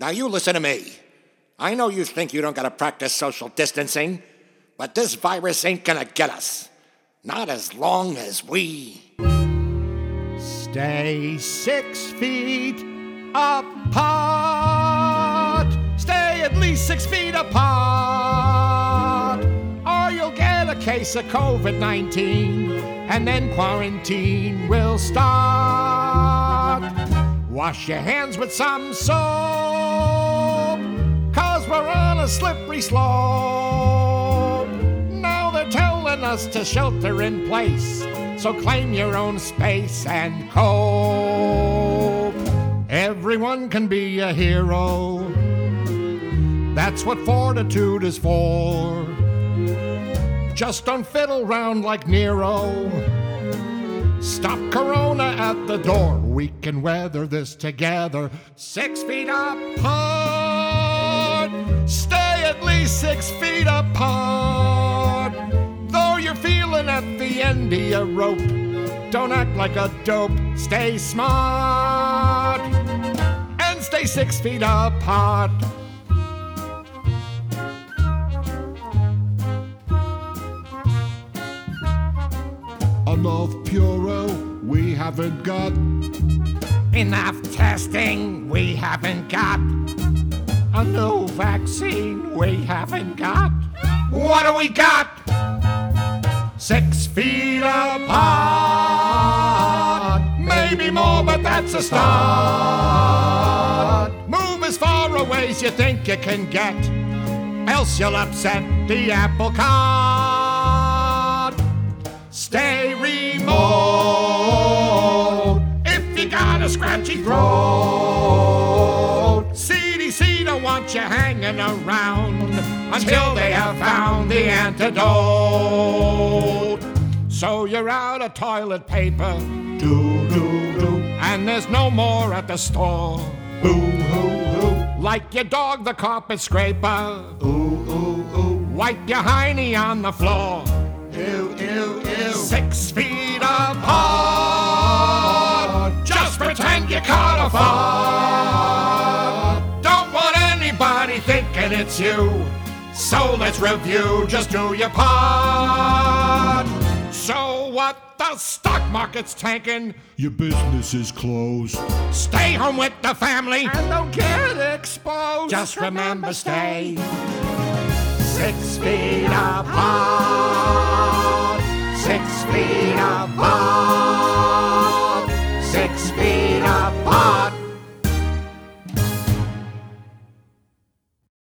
Now, you listen to me. I know you think you don't gotta practice social distancing, but this virus ain't gonna get us. Not as long as we. Stay six feet apart. Stay at least six feet apart. Or you'll get a case of COVID 19, and then quarantine will start. Wash your hands with some soap, a slippery slope. Now they're telling us to shelter in place, so claim your own space and cope. Everyone can be a hero, that's what fortitude is for. Just don't fiddle round like Nero. Stop Corona at the door. We can weather this together. Six feet apart. Six feet apart. Though you're feeling at the end of your rope, don't act like a dope. Stay smart and stay six feet apart. Enough Purell we haven't got. Enough testing we haven't got. A new vaccine we haven't got. What do we got? Six feet apart. Maybe more, but that's a start. Move as far away as you think you can get, else you'll upset the apple cart. Stay remote if you got a scratchy throat. Want you hanging around until they have found the antidote. So you're out of toilet paper, Do, do, do. and there's no more at the store. Boo, hoo, hoo. Like your dog, the carpet scraper. Ooh, ooh, ooh. Wipe your hiney on the floor. Ew, ew, ew. Six feet it's you. So let's review. Just do your part. So what? The stock market's tanking. Your business is closed. Stay home with the family and don't get exposed. Just remember, stay six feet apart. Six feet apart. Six feet apart.